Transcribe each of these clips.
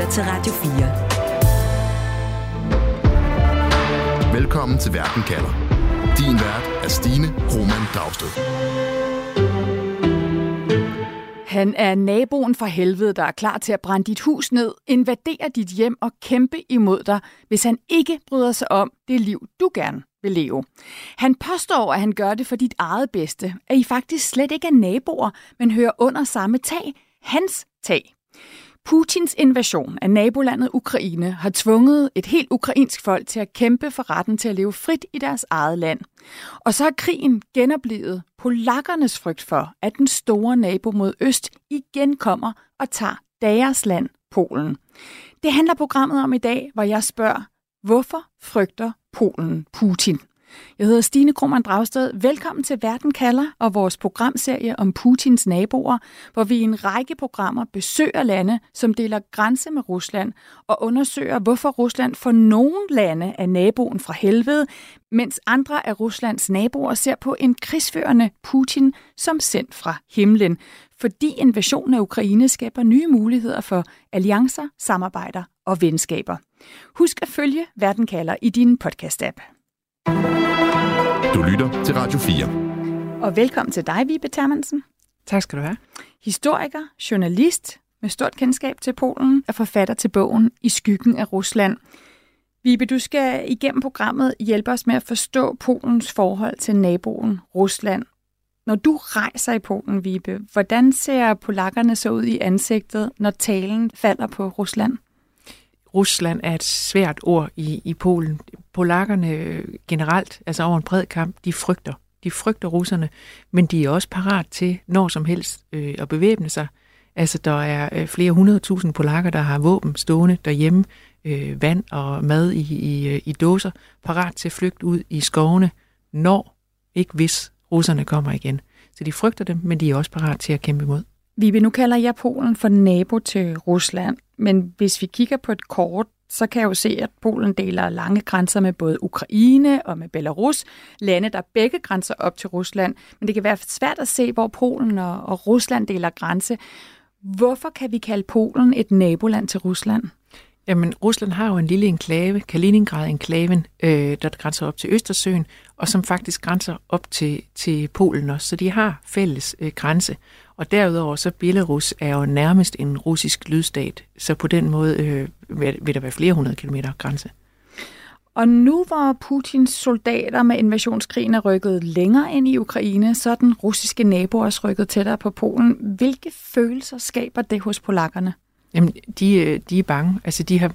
lytter til Radio 4. Velkommen til Verden kalder. Din vært er Stine Roman Dragsted. Han er naboen fra helvede, der er klar til at brænde dit hus ned, invadere dit hjem og kæmpe imod dig, hvis han ikke bryder sig om det liv, du gerne vil leve. Han påstår, at han gør det for dit eget bedste, at I faktisk slet ikke er naboer, men hører under samme tag, hans tag. Putins invasion af nabolandet Ukraine har tvunget et helt ukrainsk folk til at kæmpe for retten til at leve frit i deres eget land. Og så har krigen genoplevet polakkernes frygt for, at den store nabo mod øst igen kommer og tager deres land, Polen. Det handler programmet om i dag, hvor jeg spørger, hvorfor frygter Polen Putin? Jeg hedder Stine Krohmann Dragsted. Velkommen til Verden kalder og vores programserie om Putins naboer, hvor vi i en række programmer besøger lande, som deler grænse med Rusland og undersøger, hvorfor Rusland for nogle lande er naboen fra helvede, mens andre af Ruslands naboer ser på en krigsførende Putin som sendt fra himlen, fordi invasionen af Ukraine skaber nye muligheder for alliancer, samarbejder og venskaber. Husk at følge Verden kalder i din podcast-app. Du lytter til Radio 4. Og velkommen til dig, Vibe Termansen. Tak skal du have. Historiker, journalist med stort kendskab til Polen, er forfatter til bogen I skyggen af Rusland. Vibe, du skal igennem programmet hjælpe os med at forstå Polens forhold til naboen Rusland. Når du rejser i Polen, Vibe, hvordan ser polakkerne så ud i ansigtet, når talen falder på Rusland? Rusland er et svært ord i, i Polen. Polakkerne øh, generelt, altså over en bred kamp, de frygter. De frygter russerne, men de er også parat til når som helst øh, at bevæbne sig. Altså, der er øh, flere hundredtusind polakker, der har våben stående derhjemme, øh, vand og mad i, i, øh, i dåser, parat til at flygte ud i skovene, når, ikke hvis, russerne kommer igen. Så de frygter dem, men de er også parat til at kæmpe imod. Vibe, nu kalder jeg Polen for nabo til Rusland, men hvis vi kigger på et kort, så kan jeg jo se, at Polen deler lange grænser med både Ukraine og med Belarus, lande, der begge grænser op til Rusland. Men det kan være svært at se, hvor Polen og, og Rusland deler grænse. Hvorfor kan vi kalde Polen et naboland til Rusland? Jamen, Rusland har jo en lille enklave, Kaliningrad-enklaven, øh, der grænser op til Østersøen, og som faktisk grænser op til, til Polen også. Så de har fælles øh, grænse. Og derudover så Belarus er jo nærmest en russisk lydstat, så på den måde øh, vil, vil der være flere hundrede kilometer grænse. Og nu hvor Putins soldater med invasionskrigen er rykket længere ind i Ukraine, så er den russiske nabo også rykket tættere på Polen. Hvilke følelser skaber det hos polakkerne? Jamen, de, øh, de er bange. Altså, de har,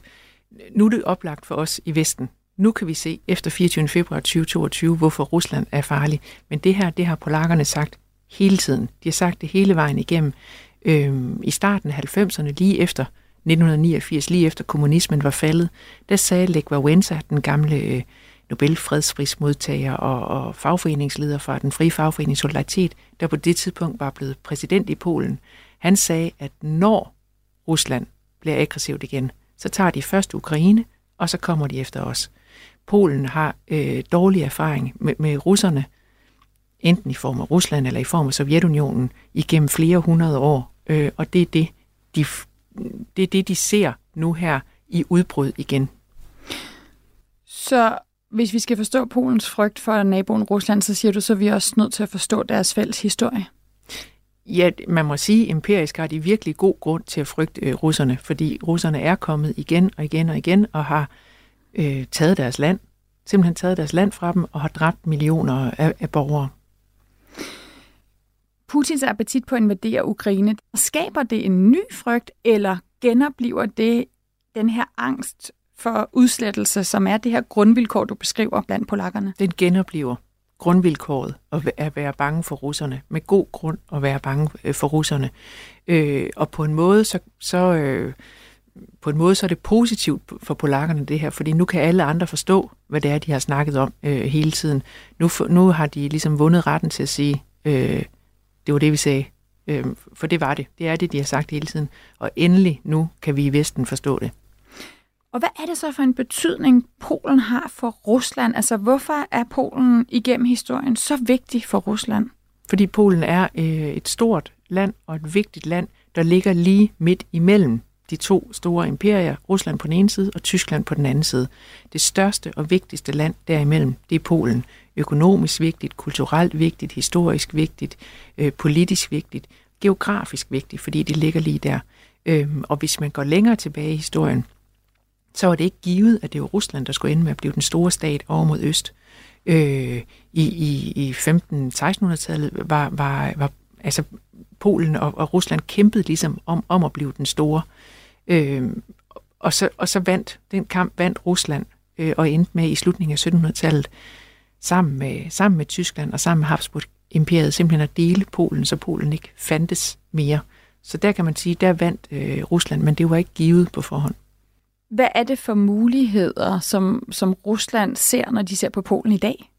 nu er det oplagt for os i Vesten. Nu kan vi se efter 24. februar 2022, hvorfor Rusland er farlig. Men det her, det har polakkerne sagt hele tiden. De har sagt det hele vejen igennem. Øhm, I starten af 90'erne, lige efter 1989, lige efter kommunismen var faldet, der sagde Lech Wałęsa, den gamle øh, Nobelfredsprismodtager og, og fagforeningsleder fra den frie fagforening Solidaritet, der på det tidspunkt var blevet præsident i Polen, han sagde, at når Rusland bliver aggressivt igen, så tager de først Ukraine, og så kommer de efter os. Polen har øh, dårlig erfaring med, med russerne, enten i form af Rusland eller i form af Sovjetunionen, igennem flere hundrede år. Øh, og det er det, de, det er det, de ser nu her i udbrud igen. Så hvis vi skal forstå Polens frygt for naboen Rusland, så siger du, så er vi også nødt til at forstå deres fælles historie. Ja, man må sige, at empirisk har de virkelig god grund til at frygte øh, russerne, fordi russerne er kommet igen og igen og igen og har øh, taget deres land, simpelthen taget deres land fra dem og har dræbt millioner af, af borgere. Putins appetit på at invadere Ukraine, skaber det en ny frygt, eller genoplever det den her angst for udslettelse, som er det her grundvilkår, du beskriver blandt polakkerne? Den genoplever grundvilkåret at være bange for russerne, med god grund at være bange øh, for russerne. Øh, og på en måde, så, så øh, på en måde så er det positivt for polakkerne det her, fordi nu kan alle andre forstå, hvad det er, de har snakket om øh, hele tiden. Nu, nu har de ligesom vundet retten til at sige, øh, det var det, vi sagde. Øh, for det var det. Det er det, de har sagt hele tiden. Og endelig nu kan vi i Vesten forstå det. Og hvad er det så for en betydning, Polen har for Rusland? Altså, hvorfor er Polen igennem historien så vigtig for Rusland? Fordi Polen er øh, et stort land og et vigtigt land, der ligger lige midt imellem de to store imperier, Rusland på den ene side og Tyskland på den anden side. Det største og vigtigste land derimellem, det er Polen. Økonomisk vigtigt, kulturelt vigtigt, historisk vigtigt, øh, politisk vigtigt, geografisk vigtigt, fordi det ligger lige der. Øhm, og hvis man går længere tilbage i historien, så var det ikke givet, at det var Rusland, der skulle ende med at blive den store stat over mod øst. Øh, I i, i 15-1600-tallet var, var, var altså Polen og, og Rusland kæmpede ligesom om, om at blive den store. Øh, og, så, og så vandt, den kamp vandt Rusland øh, og endte med i slutningen af 1700-tallet sammen med, sammen med Tyskland og sammen med Habsburg-imperiet simpelthen at dele Polen, så Polen ikke fandtes mere. Så der kan man sige, der vandt øh, Rusland, men det var ikke givet på forhånd. Hvad er det for muligheder, som, som Rusland ser, når de ser på Polen i dag?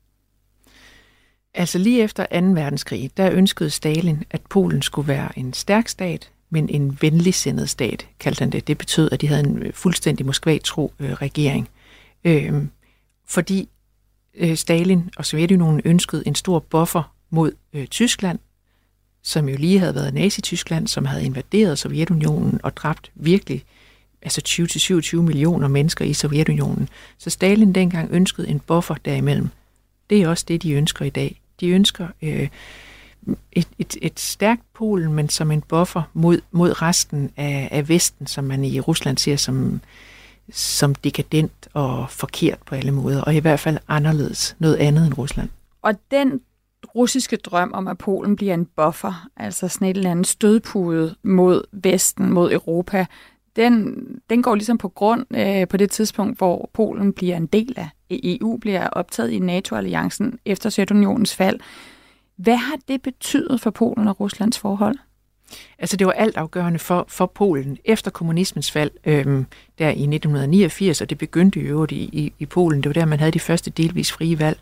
Altså lige efter 2. verdenskrig, der ønskede Stalin, at Polen skulle være en stærk stat, men en venligsindet stat, kaldte han det. Det betød, at de havde en øh, fuldstændig Moskva-tro øh, regering. Øh, fordi øh, Stalin og Sovjetunionen ønskede en stor buffer mod øh, Tyskland, som jo lige havde været Nazi-Tyskland, som havde invaderet Sovjetunionen og dræbt virkelig altså 20-27 millioner mennesker i Sovjetunionen. Så Stalin dengang ønskede en buffer derimellem. Det er også det, de ønsker i dag. De ønsker øh, et, et, et stærkt Polen, men som en buffer mod, mod resten af, af Vesten, som man i Rusland ser som, som dekadent og forkert på alle måder, og i hvert fald anderledes, noget andet end Rusland. Og den russiske drøm om, at Polen bliver en buffer, altså sådan et eller andet stødpude mod Vesten, mod Europa, den, den går ligesom på grund øh, på det tidspunkt, hvor Polen bliver en del af EU, bliver optaget i NATO-alliancen efter Sovjetunionens fald. Hvad har det betydet for Polen og Ruslands forhold? Altså det var altafgørende for, for Polen efter kommunismens fald øhm, der i 1989, og det begyndte i øvrigt i, i, i Polen. Det var der, man havde de første delvis frie valg.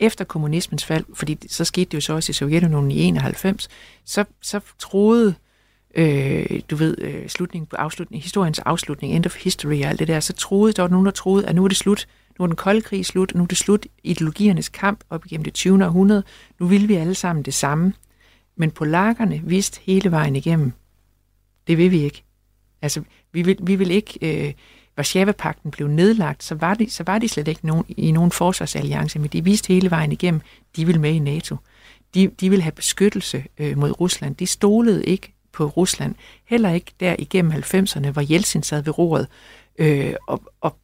Efter kommunismens fald, fordi så skete det jo så også i Sovjetunionen i 91, så, så troede øh, øh, du ved, øh, slutningen på afslutningen, historiens afslutning, end of history og alt det der, så troede, der var nogen, der troede, at nu er det slut. Nu er den kolde krig slut, nu er det slut ideologiernes kamp op igennem det 20. århundrede. Nu vil vi alle sammen det samme. Men polakkerne vidste hele vejen igennem, det vil vi ikke. Altså, vi vil, vi vil ikke... Øh, Varsjava-pakten blev nedlagt, så var, de, så var de slet ikke nogen, i nogen forsvarsalliance, men de viste hele vejen igennem, de vil med i NATO. De, de vil have beskyttelse øh, mod Rusland. De stolede ikke på Rusland. Heller ikke der igennem 90'erne, hvor Jeltsin sad ved roret, øh, og, og,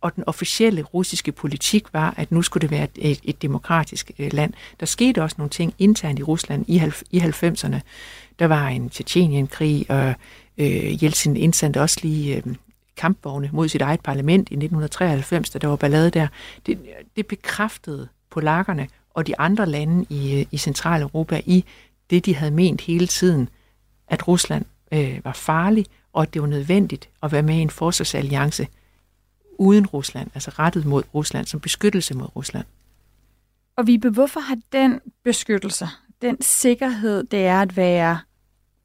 og den officielle russiske politik var, at nu skulle det være et, et demokratisk øh, land. Der skete også nogle ting internt i Rusland i, i 90'erne. Der var en Tjetjenienkrig, og øh, Jeltsin indsendte også lige øh, kampvogne mod sit eget parlament i 1993, da der var ballade der. Det, det bekræftede polakkerne og de andre lande i, øh, i Centraleuropa i det, de havde ment hele tiden, at Rusland øh, var farlig, og at det var nødvendigt at være med i en forsvarsalliance uden Rusland, altså rettet mod Rusland, som beskyttelse mod Rusland. Og Vibe, hvorfor har den beskyttelse, den sikkerhed, det er at være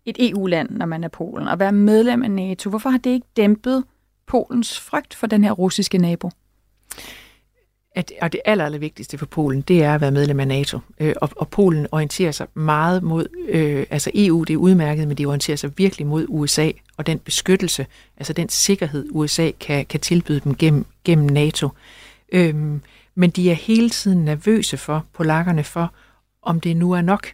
et EU-land, når man er Polen, og være medlem af NATO, hvorfor har det ikke dæmpet Polens frygt for den her russiske nabo? At, og det aller, aller vigtigste for Polen, det er at være medlem af NATO. Øh, og, og Polen orienterer sig meget mod, øh, altså EU, det er udmærket, men de orienterer sig virkelig mod USA, og den beskyttelse, altså den sikkerhed, USA kan, kan tilbyde dem gennem, gennem NATO. Øh, men de er hele tiden nervøse for, polakkerne for, om det nu er nok.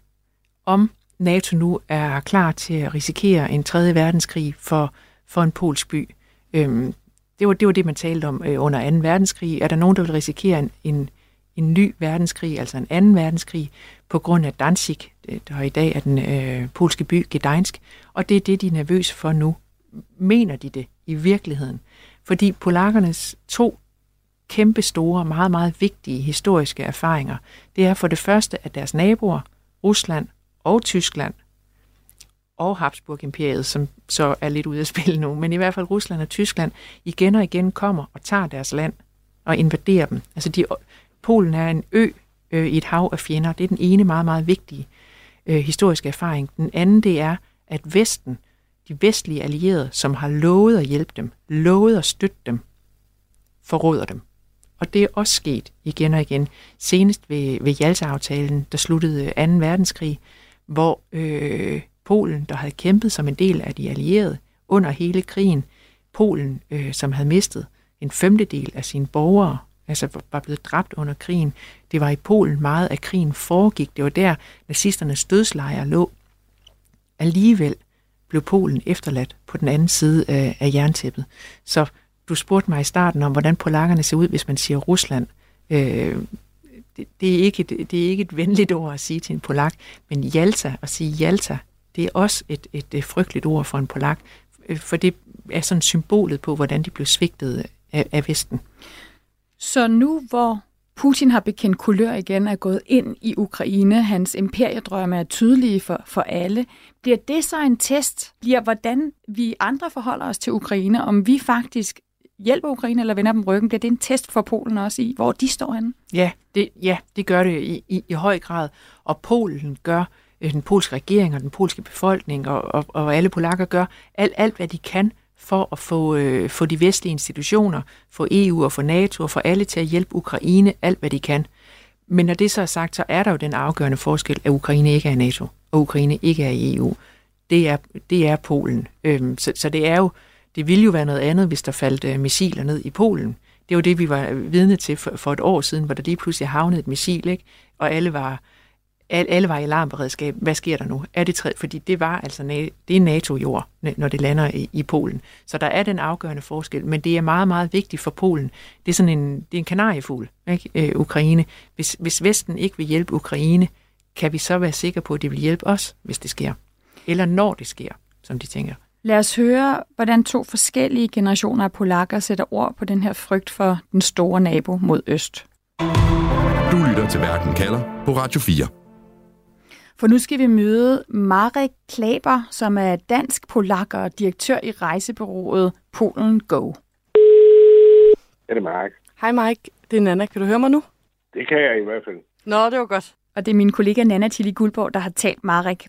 Om NATO nu er klar til at risikere en tredje verdenskrig for, for en polsk by. Øhm, det var, det var det, man talte om øh, under 2. verdenskrig. Er der nogen, der vil risikere en, en, en ny verdenskrig, altså en anden verdenskrig, på grund af Danzig, øh, der i dag er den øh, polske by Gdańsk, og det er det, de er nervøse for nu. Mener de det i virkeligheden? Fordi polakkernes to kæmpe store, meget, meget vigtige historiske erfaringer, det er for det første, at deres naboer, Rusland og Tyskland, og Habsburg-imperiet, som så er lidt ude af spil nu, men i hvert fald Rusland og Tyskland igen og igen kommer og tager deres land og invaderer dem. Altså de, Polen er en ø øh, i et hav af fjender. Det er den ene meget, meget vigtige øh, historiske erfaring. Den anden, det er, at Vesten, de vestlige allierede, som har lovet at hjælpe dem, lovet at støtte dem, forråder dem. Og det er også sket igen og igen. Senest ved, ved Jalta-aftalen, der sluttede øh, 2. verdenskrig, hvor øh, Polen, der havde kæmpet som en del af de allierede under hele krigen. Polen, øh, som havde mistet en femtedel af sine borgere, altså var blevet dræbt under krigen. Det var i Polen meget af krigen foregik. Det var der nazisternes dødslejre lå. Alligevel blev Polen efterladt på den anden side af, af jerntæppet. Så du spurgte mig i starten om, hvordan polakkerne ser ud, hvis man siger Rusland. Øh, det, det, er ikke, det, det er ikke et venligt ord at sige til en polak, men Jalta, at sige Jalta, det er også et, et, et frygteligt ord for en polak, øh, for det er sådan symbolet på, hvordan de blev svigtet af, af Vesten. Så nu hvor Putin har bekendt kulør igen, er gået ind i Ukraine, hans imperiedrømme er tydelige for, for alle, bliver det så en test? Bliver hvordan vi andre forholder os til Ukraine, om vi faktisk hjælper Ukraine eller vender dem ryggen? Bliver det en test for Polen også i, hvor de står henne? Ja, det, ja, det gør det i, i, i høj grad. Og Polen gør, Øh, den polske regering og den polske befolkning og, og, og alle polakker gør alt, alt, hvad de kan for at få, øh, få de vestlige institutioner, få EU og få NATO og få alle til at hjælpe Ukraine alt, hvad de kan. Men når det så er sagt, så er der jo den afgørende forskel, at Ukraine ikke er i NATO, og Ukraine ikke er i EU. Det er, det er Polen. Øhm, så, så det er jo, det ville jo være noget andet, hvis der faldt øh, missiler ned i Polen. Det var det, vi var vidne til for, for et år siden, hvor der lige pludselig havnede et missil, ikke? og alle var, øh, alle var i alarmberedskab. Hvad sker der nu? Er det tredje? Fordi det var altså det er NATO-jord, når det lander i, i Polen. Så der er den afgørende forskel, men det er meget, meget vigtigt for Polen. Det er sådan en, det er en kanariefugl, ikke? Øh, Ukraine. Hvis, hvis Vesten ikke vil hjælpe Ukraine, kan vi så være sikre på, at det vil hjælpe os, hvis det sker? Eller når det sker, som de tænker. Lad os høre, hvordan to forskellige generationer af polakker sætter ord på den her frygt for den store nabo mod øst. Du lytter til Verden kalder på Radio 4. For nu skal vi møde Marek Klaber, som er dansk polakker og direktør i rejsebureauet Polen Go. Ja, det er Mark. Hej Mike, det er Nana. Kan du høre mig nu? Det kan jeg i hvert fald. Nå, det var godt. Og det er min kollega Nana Tilly Guldborg, der har talt Marek.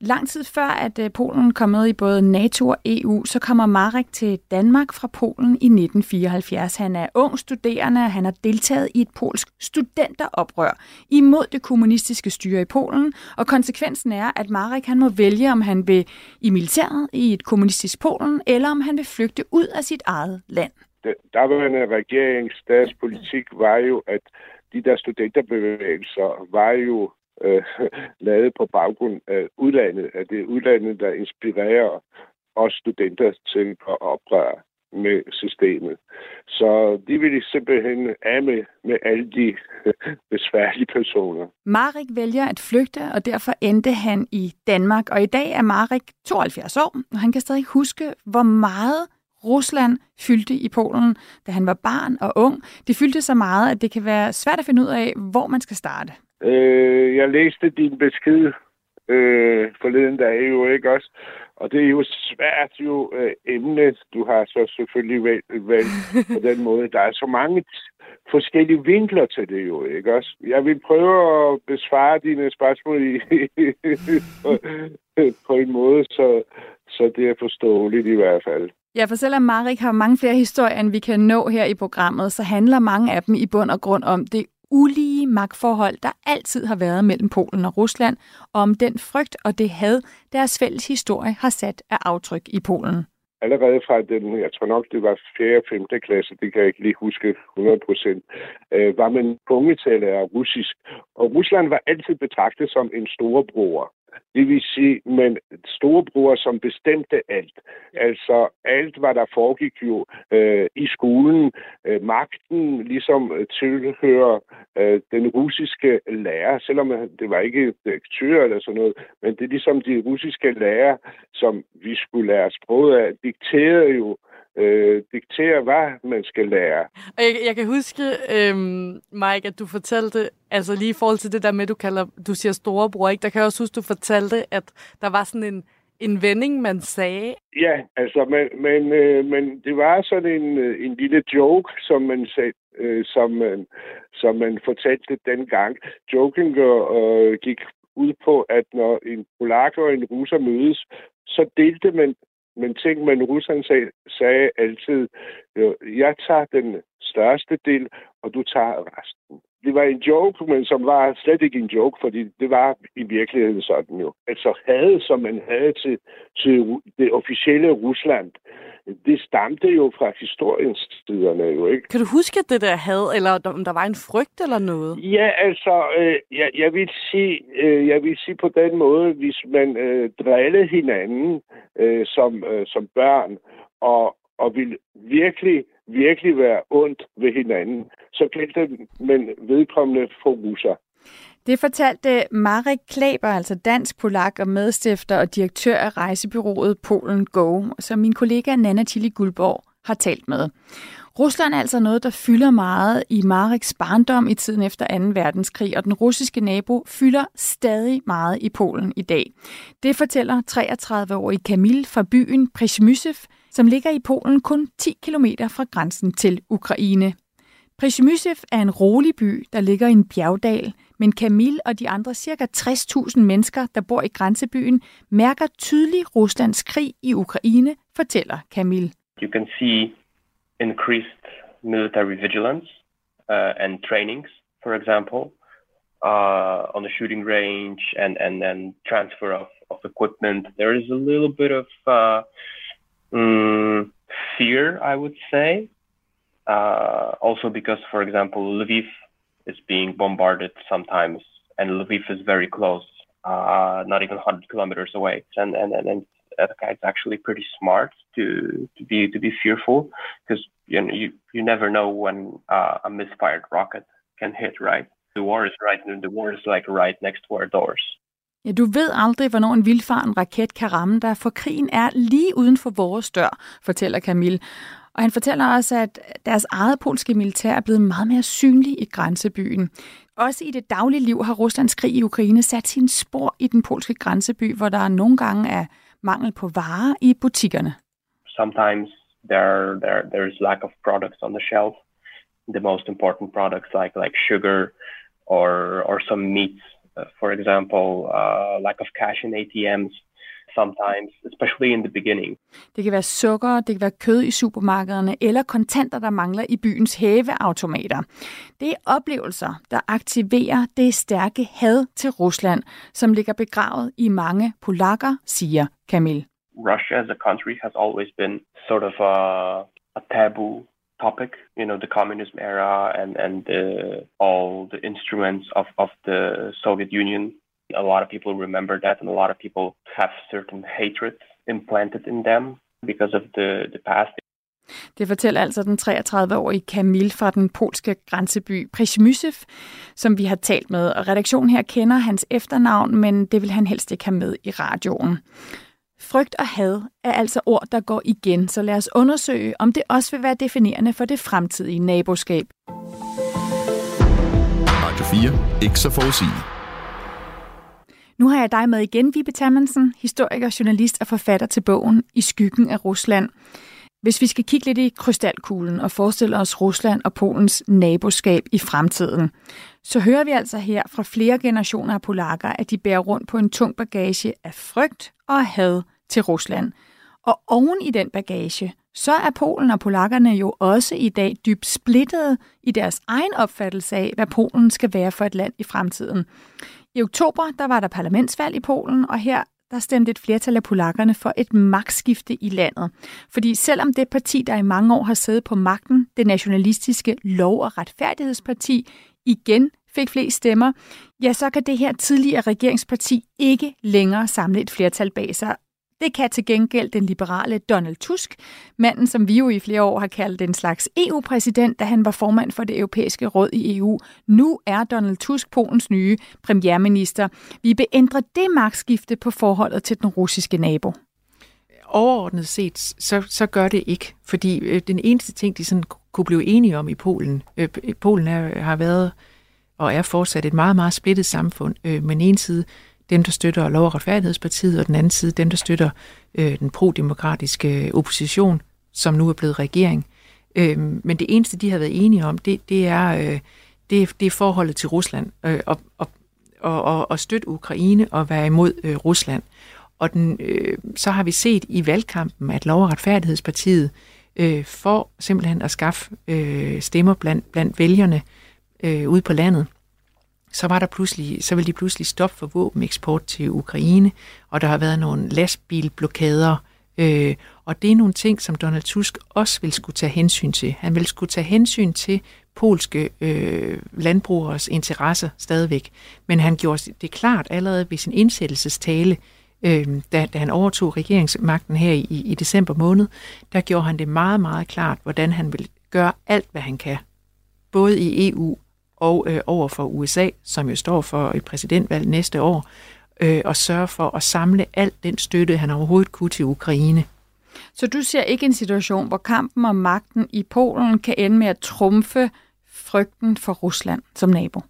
Lang tid før, at øh, Polen kom med i både NATO og EU, så kommer Marek til Danmark fra Polen i 1974. Han er ung studerende, og han har deltaget i et polsk studenteroprør imod det kommunistiske styre i Polen. Og konsekvensen er, at Marek han må vælge, om han vil i militæret i et kommunistisk Polen, eller om han vil flygte ud af sit eget land. Den daværende regerings statspolitik var jo, at de der studenterbevægelser var jo øh, lavet på baggrund af udlandet, at det er udlandet, der inspirerer os studenter til at oprøre med systemet. Så de ville simpelthen af med, med alle de besværlige personer. Marek vælger at flygte, og derfor endte han i Danmark. Og i dag er Marek 72 år, og han kan stadig huske, hvor meget Rusland fyldte i Polen, da han var barn og ung. Det fyldte så meget, at det kan være svært at finde ud af, hvor man skal starte. Øh, jeg læste din besked øh, forleden dag jo, ikke også? Og det er jo svært jo øh, emne, du har så selvfølgelig valgt, valgt på den måde. Der er så mange forskellige vinkler til det jo, ikke også? Jeg vil prøve at besvare dine spørgsmål i, på, på en måde, så, så det er forståeligt i hvert fald. Ja, for selvom Marik har mange flere historier, end vi kan nå her i programmet, så handler mange af dem i bund og grund om det ulige magtforhold, der altid har været mellem Polen og Rusland, og om den frygt og det had, deres fælles historie har sat af aftryk i Polen. Allerede fra den, jeg tror nok, det var 4. og 5. klasse, det kan jeg ikke lige huske 100 procent, øh, var man punge af russisk. Og Rusland var altid betragtet som en storebror. Det vil sige, men storebror, som bestemte alt. Altså alt, hvad der foregik jo øh, i skolen. Øh, magten ligesom øh, tilhører øh, den russiske lærer, selvom det var ikke direktør eller sådan noget, men det er ligesom de russiske lærer, som vi skulle lære sproget af, dikterede jo øh, diktere, hvad man skal lære. Og jeg, jeg kan huske, øhm, Mike, at du fortalte, altså lige i forhold til det der med, du, kalder, du siger storebror, ikke? der kan jeg også huske, du fortalte, at der var sådan en, en vending, man sagde. Ja, altså, men, men, øh, men det var sådan en, øh, en lille joke, som man sagde, øh, som, man, som man fortalte dengang. Joken øh, gik ud på, at når en polak og en russer mødes, så delte man men tænk, men russerne sag, sagde altid, jo, jeg tager den største del, og du tager resten. Det var en joke, men som var slet ikke en joke, fordi det var i virkeligheden sådan jo. Altså havde, som man havde til, til det officielle Rusland, det stamte jo fra historiens tiderne jo, ikke? Kan du huske det der had, eller om der var en frygt eller noget? Ja, altså, øh, jeg, jeg, vil sige, øh, jeg vil sige på den måde, hvis man øh, drillede hinanden øh, som, øh, som børn, og, og vil virkelig, virkelig være ondt ved hinanden, så gældte man vedkommende for russer. Det fortalte Marek Klaber, altså dansk polak og medstifter og direktør af rejsebyrået Polen Go, som min kollega Nana Tilly Guldborg har talt med. Rusland er altså noget, der fylder meget i Mareks barndom i tiden efter 2. verdenskrig, og den russiske nabo fylder stadig meget i Polen i dag. Det fortæller 33-årige Kamil fra byen Przemyszew, som ligger i Polen kun 10 km fra grænsen til Ukraine. Przemyszew er en rolig by, der ligger i en bjergdal, men Kamil og de andre ca. 60.000 mennesker, der bor i grænsebyen, mærker tydeligt Ruslands krig i Ukraine, fortæller Kamil. You can see increased military vigilance uh, and trainings, for example, uh, on the shooting range and, and then transfer of, of equipment. There is a little bit of uh, um, fear, I would say. Uh, also because, for example, Lviv is being bombarded sometimes, and Lviv is very close, uh, not even 100 kilometers away. And and and, and it's actually pretty smart to to be to be fearful because you know, you you never know when uh, a misfired rocket can hit. Right, the war is right, the war is like right next to our doors. Ja, du ved aldrig, hvornår en vildfaren raket kan ramme dig, for krigen er lige uden for vores dør, fortæller Camille. Og han fortæller også, at deres eget polske militær er blevet meget mere synlig i grænsebyen. Også i det daglige liv har Ruslands krig i Ukraine sat sin spor i den polske grænseby, hvor der nogle gange er mangel på varer i butikkerne. Sometimes there, there, there is lack of products on the shelf. The most important products like, like sugar or, or some meats, for example, uh, lack of cash in ATMs sometimes, especially in the beginning. Det kan være sukker, det kan være kød i supermarkederne, eller kontanter, der mangler i byens hæveautomater. Det er oplevelser, der aktiverer det stærke had til Rusland, som ligger begravet i mange polakker, siger Kamil. Russia as a country has always been sort of a, a taboo topic, you know, the communism era and, and the, all the instruments of, of the Soviet Union A lot of people remember that, and a lot of people have certain hatreds implanted in them because of the, the past. Det fortæller altså den 33-årige Kamil fra den polske grænseby Przemyszew, som vi har talt med. Og redaktionen her kender hans efternavn, men det vil han helst ikke have med i radioen. Frygt og had er altså ord, der går igen, så lad os undersøge, om det også vil være definerende for det fremtidige naboskab. Radio 4. Ikke så forudsigeligt. Nu har jeg dig med igen, Vibe Tammensen, historiker, journalist og forfatter til bogen I skyggen af Rusland. Hvis vi skal kigge lidt i krystalkuglen og forestille os Rusland og Polens naboskab i fremtiden, så hører vi altså her fra flere generationer af polakker, at de bærer rundt på en tung bagage af frygt og had til Rusland. Og oven i den bagage, så er Polen og polakkerne jo også i dag dybt splittede i deres egen opfattelse af, hvad Polen skal være for et land i fremtiden. I oktober der var der parlamentsvalg i Polen, og her der stemte et flertal af polakkerne for et magtskifte i landet. Fordi selvom det parti, der i mange år har siddet på magten, det nationalistiske Lov- og Retfærdighedsparti, igen fik flest stemmer, ja, så kan det her tidligere regeringsparti ikke længere samle et flertal bag sig. Det kan til gengæld den liberale Donald Tusk, manden som vi jo i flere år har kaldt en slags EU-præsident, da han var formand for det europæiske råd i EU. Nu er Donald Tusk Polens nye premierminister. Vi beændrer det magtskifte på forholdet til den russiske nabo. Overordnet set, så, så gør det ikke, fordi øh, den eneste ting, de sådan kunne blive enige om i Polen, øh, Polen er, har været og er fortsat et meget, meget splittet samfund. Øh, men en side dem, der støtter Lov- og Retfærdighedspartiet, og den anden side dem, der støtter øh, den prodemokratiske øh, opposition, som nu er blevet regering. Øh, men det eneste, de har været enige om, det, det, er, øh, det, det er forholdet til Rusland, øh, og, og, og, og støtte Ukraine og være imod øh, Rusland. Og den, øh, så har vi set i valgkampen, at Lov- og Retfærdighedspartiet øh, får simpelthen at skaffe øh, stemmer blandt, blandt vælgerne øh, ude på landet. Så, var der pludselig, så vil de pludselig stoppe for våbeneksport til Ukraine, og der har været nogle lastbilblokader, øh, og det er nogle ting, som Donald Tusk også vil skulle tage hensyn til. Han vil skulle tage hensyn til polske øh, landbrugers interesser stadigvæk. Men han gjorde det klart allerede ved sin indsættelsestale, øh, da, da han overtog regeringsmagten her i, i december måned, der gjorde han det meget, meget klart, hvordan han vil gøre alt, hvad han kan. Både i EU og øh, over for USA, som jo står for et præsidentvalg næste år, øh, og sørge for at samle alt den støtte, han overhovedet kunne til Ukraine. Så du ser ikke en situation, hvor kampen om magten i Polen kan ende med at trumfe frygten for Rusland som nabo?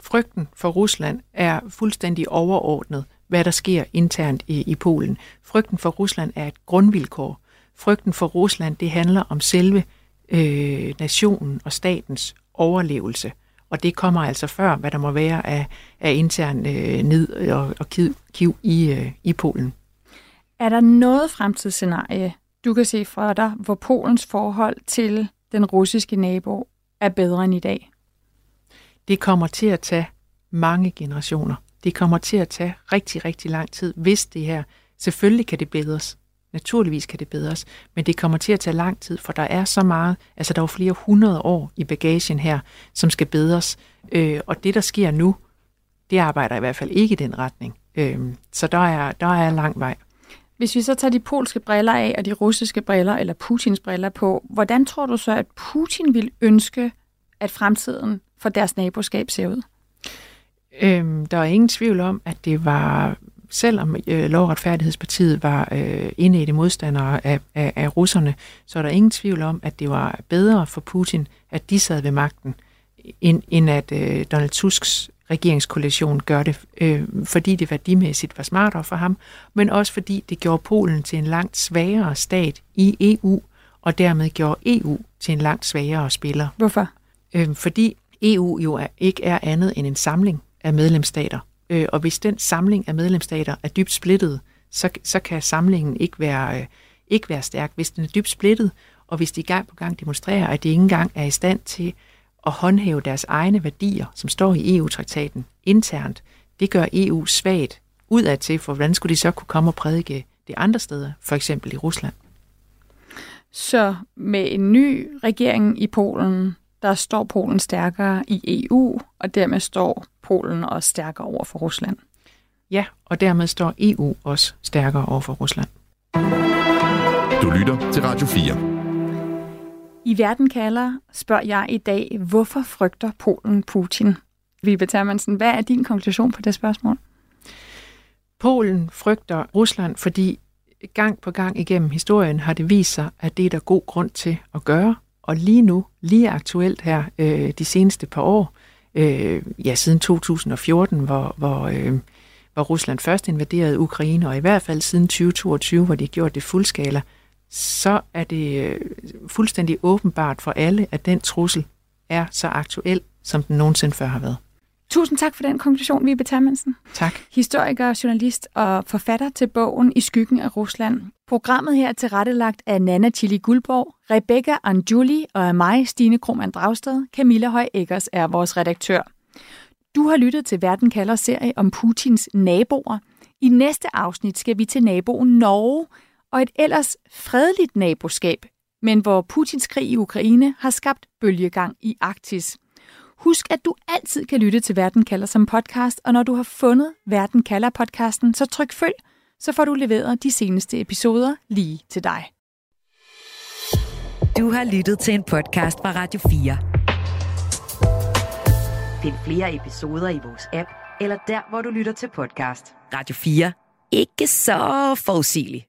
Frygten for Rusland er fuldstændig overordnet, hvad der sker internt i, i Polen. Frygten for Rusland er et grundvilkår. Frygten for Rusland, det handler om selve øh, nationen og statens overlevelse. Og det kommer altså før, hvad der må være af, af intern øh, ned og, og kiv, kiv i, øh, i Polen. Er der noget fremtidsscenarie, du kan se fra dig, hvor Polens forhold til den russiske nabo er bedre end i dag? Det kommer til at tage mange generationer. Det kommer til at tage rigtig, rigtig lang tid, hvis det her... Selvfølgelig kan det bedres. Naturligvis kan det bedres, men det kommer til at tage lang tid, for der er så meget, altså der er jo flere hundrede år i bagagen her, som skal bedres. Øh, og det, der sker nu, det arbejder i hvert fald ikke i den retning. Øh, så der er, der er lang vej. Hvis vi så tager de polske briller af og de russiske briller, eller Putins briller på, hvordan tror du så, at Putin vil ønske, at fremtiden for deres naboskab ser ud? Øhm, der er ingen tvivl om, at det var, selvom øh, Lovretfærdighedspartiet var øh, inde i det modstandere af, af, af russerne, så er der ingen tvivl om, at det var bedre for Putin, at de sad ved magten, end, end at øh, Donald Tusks regeringskoalition gør det, øh, fordi det værdimæssigt var smartere for ham, men også fordi det gjorde Polen til en langt svagere stat i EU, og dermed gjorde EU til en langt svagere spiller. Hvorfor? Øh, fordi EU jo er, ikke er andet end en samling af medlemsstater. Øh, og hvis den samling af medlemsstater er dybt splittet, så, så kan samlingen ikke være, øh, ikke være stærk. Hvis den er dybt splittet, og hvis de gang på gang demonstrerer, at de ikke engang er i stand til at håndhæve deres egne værdier, som står i EU-traktaten internt, det gør EU svagt udadtil, for hvordan skulle de så kunne komme og prædike det andre steder, for eksempel i Rusland? Så med en ny regering i Polen, der står Polen stærkere i EU, og dermed står Polen også stærkere over for Rusland. Ja, og dermed står EU også stærkere over for Rusland. Du lytter til Radio 4. I Verden kalder spørger jeg i dag, hvorfor frygter Polen Putin? Vibe Termansen, hvad er din konklusion på det spørgsmål? Polen frygter Rusland, fordi gang på gang igennem historien har det vist sig, at det er der god grund til at gøre. Og lige nu, lige aktuelt her, øh, de seneste par år, øh, ja siden 2014, hvor, hvor, øh, hvor Rusland først invaderede Ukraine, og i hvert fald siden 2022, hvor de gjorde det fuldskala, så er det øh, fuldstændig åbenbart for alle, at den trussel er så aktuel, som den nogensinde før har været. Tusind tak for den konklusion, Vibe Termansen. Tak. Historiker, journalist og forfatter til bogen I skyggen af Rusland. Programmet her er tilrettelagt af Nana Chili Guldborg, Rebecca Anjuli og af mig, Stine Krohmann Dragsted. Camilla Høj Eggers er vores redaktør. Du har lyttet til Verden kalder serie om Putins naboer. I næste afsnit skal vi til naboen Norge, og et ellers fredeligt naboskab, men hvor Putins krig i Ukraine har skabt bølgegang i Arktis. Husk, at du altid kan lytte til Verden kalder som podcast, og når du har fundet Verden kalder podcasten, så tryk følg, så får du leveret de seneste episoder lige til dig. Du har lyttet til en podcast fra Radio 4. Find flere episoder i vores app, eller der, hvor du lytter til podcast. Radio 4. Ikke så forudsigeligt.